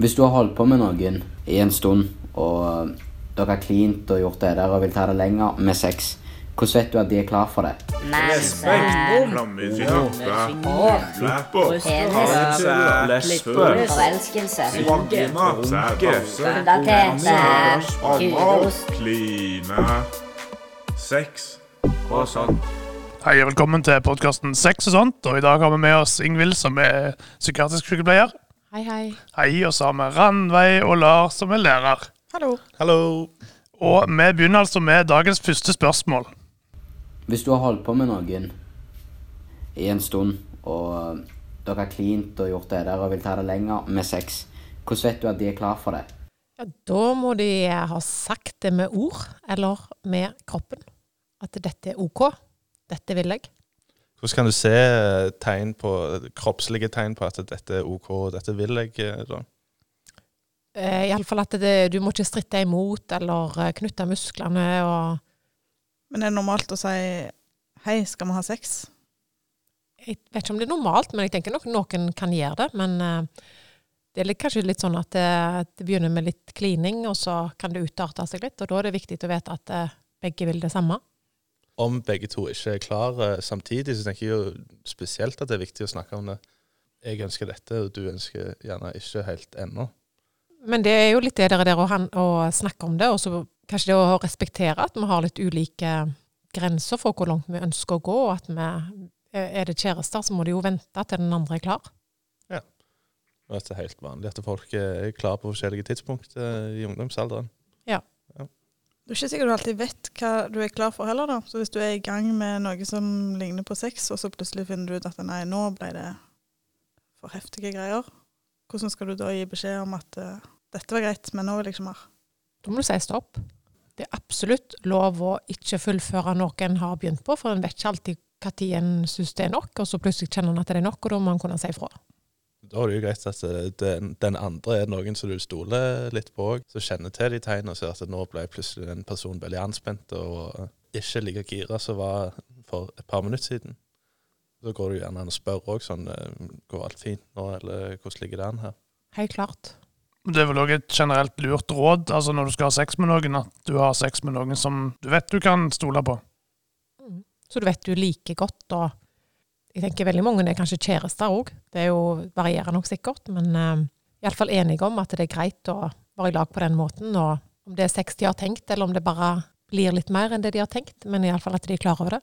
Hvis du har holdt på med noen i en stund, og dere har klint og gjort det der og vil ta det lenger med sex, hvordan vet du at de er klar for det? Forelskelse. kline, sex. Og sånn. Hei og velkommen til podkasten Sex og sånt. Og I dag har vi med oss Ingvild, som er psykiatrisk sykepleier. Hei, hei. Hei, og så har vi Randveig og Lars, som er lærer. Hallo. Hallo. Og vi begynner altså med dagens første spørsmål. Hvis du har holdt på med noen i en stund, og dere har klint og gjort det der og vil ta det lenger med sex, hvordan vet du at de er klar for det? Ja, da må de ha sagt det med ord, eller med kroppen. At dette er OK. Dette vil jeg. Hvordan kan du se eh, tegn på, kroppslige tegn på at dette er OK, og dette vil jeg? eh, da? Eh, Iallfall at det, du må ikke stritte imot eller knytte musklene og Men er det normalt å si 'hei, skal vi ha sex'? Jeg vet ikke om det er normalt, men jeg tenker nok noen kan gjøre det. Men det er kanskje litt sånn at det, det begynner med litt klining, og så kan det utarte seg litt. Og da er det viktig å vite at begge vil det samme. Om begge to ikke er klar eh, samtidig, så tenker jeg jo spesielt at det er viktig å snakke om det. Jeg ønsker dette, og du ønsker gjerne ikke helt ennå. Men det er jo litt det der, der å, å snakke om det, og så kanskje det å respektere at vi har litt ulike grenser for hvor langt vi ønsker å gå. og at vi, Er det kjærester, så må de jo vente til den andre er klar. Ja. Og at det er helt vanlig at folk er klare på forskjellige tidspunkt eh, i ungdomsalderen. Du er ikke sikkert du alltid vet hva du er klar for heller, da. Så hvis du er i gang med noe som ligner på sex, og så plutselig finner du ut at nei, nå ble det for heftige greier, hvordan skal du da gi beskjed om at uh, dette var greit, men nå vil jeg ikke mer? Da må du si stopp. Det er absolutt lov å ikke fullføre noe en har begynt på, for en vet ikke alltid når en syns det er nok, og så plutselig kjenner en at det er nok, og da må en kunne si ifra. Da er det jo greit at eh, den, den andre er noen som du stoler litt på òg, som kjenner til de tegnene og ser at nå ble plutselig den personen veldig anspent og ikke like gira som var for et par minutter siden. Så går det gjerne an å spørre òg sånn eh, Går alt fint nå, eller hvordan ligger det an her? Helt klart. Det er vel òg et generelt lurt råd altså når du skal ha sex med noen, at du har sex med noen som du vet du kan stole på. Mm. Så du vet du like godt, og jeg tenker veldig mange er kanskje kjærester òg. Det er jo, varierer nok sikkert, men uh, iallfall enige om at det er greit å være i lag på den måten. Og om det er sex de har tenkt, eller om det bare blir litt mer enn det de har tenkt, men iallfall at de er klar over det.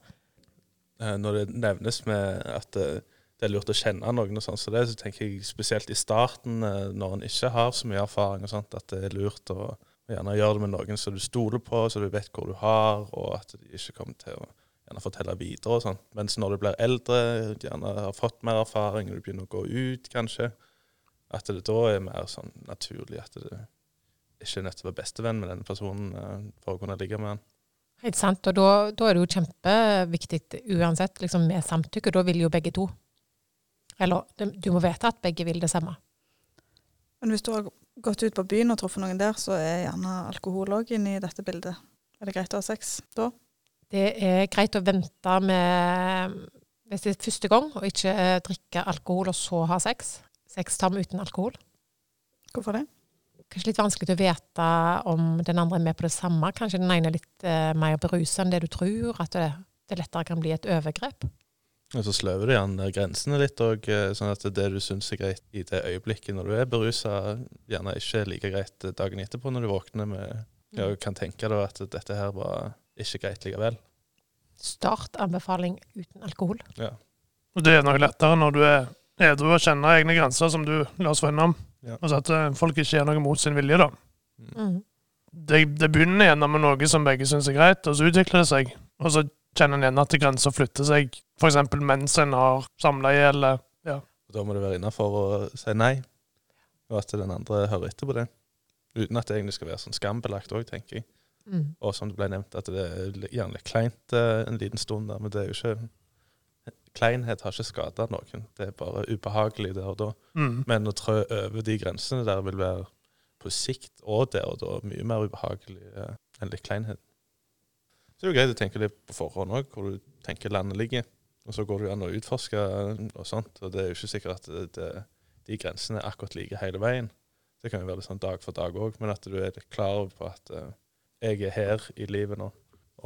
Eh, Når det nevnes med at eh, det er lurt å kjenne noen, og sånn, så, det, så tenker jeg spesielt i starten, eh, når en ikke har så mye erfaring, og sånt, at det er lurt å gjerne gjøre det med noen som du stoler på, så du vet hvor du har, og at de ikke kommer til å gjerne fortelle videre. og sånn. Mens når du blir eldre, gjerne har fått mer erfaring, og du begynner å gå ut, kanskje, at det da er mer sånn naturlig at du ikke er nødt til å være bestevenn med denne personen eh, for å kunne ligge med han. Helt sant. Og da, da er det jo kjempeviktig uansett liksom med samtykke. Da vil jo begge to. Eller du må vite at begge vil det samme. Men hvis du har gått ut på byen og truffet noen der, så er gjerne alkohol òg inne i dette bildet. Er det greit å ha sex da? Det er greit å vente med hvis det er første gang, og ikke eh, drikke alkohol og så ha sex. Sex tar vi uten alkohol. Hvorfor det? Kanskje litt vanskelig å vite om den andre er med på det samme. Kanskje den ene er litt eh, mer berusa enn det du tror. At det, det lettere kan bli et overgrep. Og så sløver du gjerne grensene litt òg, sånn at det du syns er greit i det øyeblikket når du er berusa, gjerne ikke er like greit dagen etterpå når du våkner med ja, og kan tenke deg at dette her var ikke greit likevel. Start anbefaling uten alkohol. Ja. Og det er noe lettere når du er edru og kjenner egne grenser, som du la oss få innom. Ja. Altså at eh, folk ikke gjør noe mot sin vilje, da. Mm. det, det begynner gjerne med noe som begge syns er greit, og så utvikler det seg. Og så kjenner en igjen at grenser flytter seg, f.eks. mens en har samleie, eller Og Da må du være innafor og si nei, og at den andre hører etter på det. Uten at det egentlig skal være sånn skambelagt òg, tenker jeg. Mm. Og som det ble nevnt, at det er gjerne litt kleint eh, en liten stund der, men det er jo ikke Kleinhet har ikke skada noen, det er bare ubehagelig der og da. mm. Men å trø over de grensene der vil være på sikt og der og da mye mer ubehagelig eh, enn litt kleinhet. Så det er jo greit å tenke litt på forhånd òg, hvor du tenker landet ligger. Og så går det jo an å utforske og sånt, og det er jo ikke sikkert at det, det, de grensene er akkurat like hele veien. Det kan jo være litt sånn dag for dag òg, men at du er litt klar over på at eh, jeg er her i livet nå,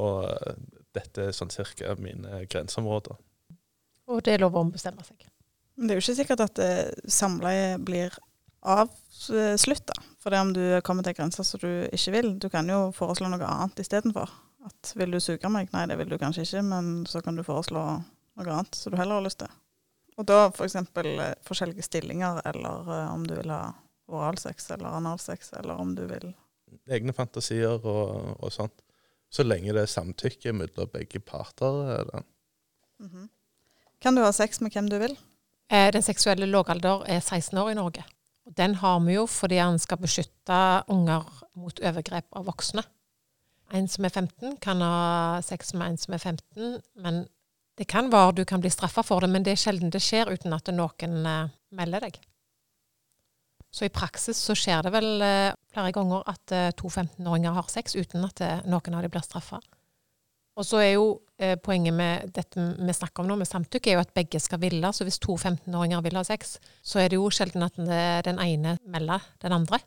og eh, dette er sånn cirka mine grenseområder. Og det er lov å ombestemme seg. Men det er jo ikke sikkert at eh, samleie blir avslutta. For det om du kommer til grenser som du ikke vil. Du kan jo foreslå noe annet istedenfor. At vil du suge meg? Nei, det vil du kanskje ikke, men så kan du foreslå noe annet som du heller har lyst til. Og da f.eks. For forskjellige stillinger, eller eh, om du vil ha oralsex eller analsex, eller om du vil Egne fantasier og, og sånt. Så lenge det er samtykke mellom begge parter. Er det. Mhm. Kan du ha sex med hvem du vil? Eh, Den seksuelle lavalder er 16 år i Norge. Og den har vi jo fordi han skal beskytte unger mot overgrep av voksne. En som er 15 kan ha sex med en som er 15, men det kan være du kan bli straffa for det, men det er sjelden det skjer uten at noen eh, melder deg. Så i praksis så skjer det vel eh, flere ganger at eh, to 15-åringer har sex uten at eh, noen av dem blir straffa. Og så er jo eh, poenget med dette vi snakker om nå, med samtykke, er jo at begge skal ville. Så hvis to 15-åringer vil ha sex, så er det jo sjelden at den ene melder den andre.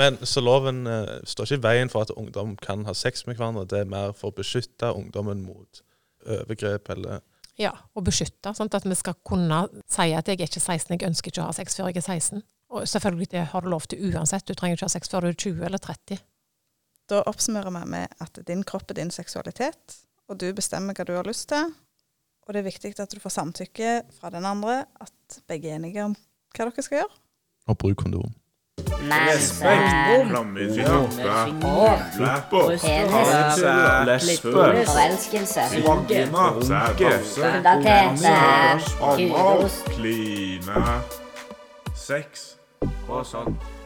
Men så loven eh, står ikke i veien for at ungdom kan ha sex med hverandre. Det er mer for å beskytte ungdommen mot overgrep eller Ja, og beskytte. Sånn at vi skal kunne si at jeg er ikke 16, jeg ønsker ikke å ha sex før jeg er 16. Og selvfølgelig det har du lov til uansett. Du trenger ikke ha sex før du er 20 eller 30. Da oppsummerer vi med at din kropp er din seksualitet, og du bestemmer hva du har lyst til. Og det er viktig at du får samtykke fra den andre, at begge er enige om hva dere skal gjøre. Og bruk kondom. Forelskelse. Pubertet. Kudos. kline, sex og sånt.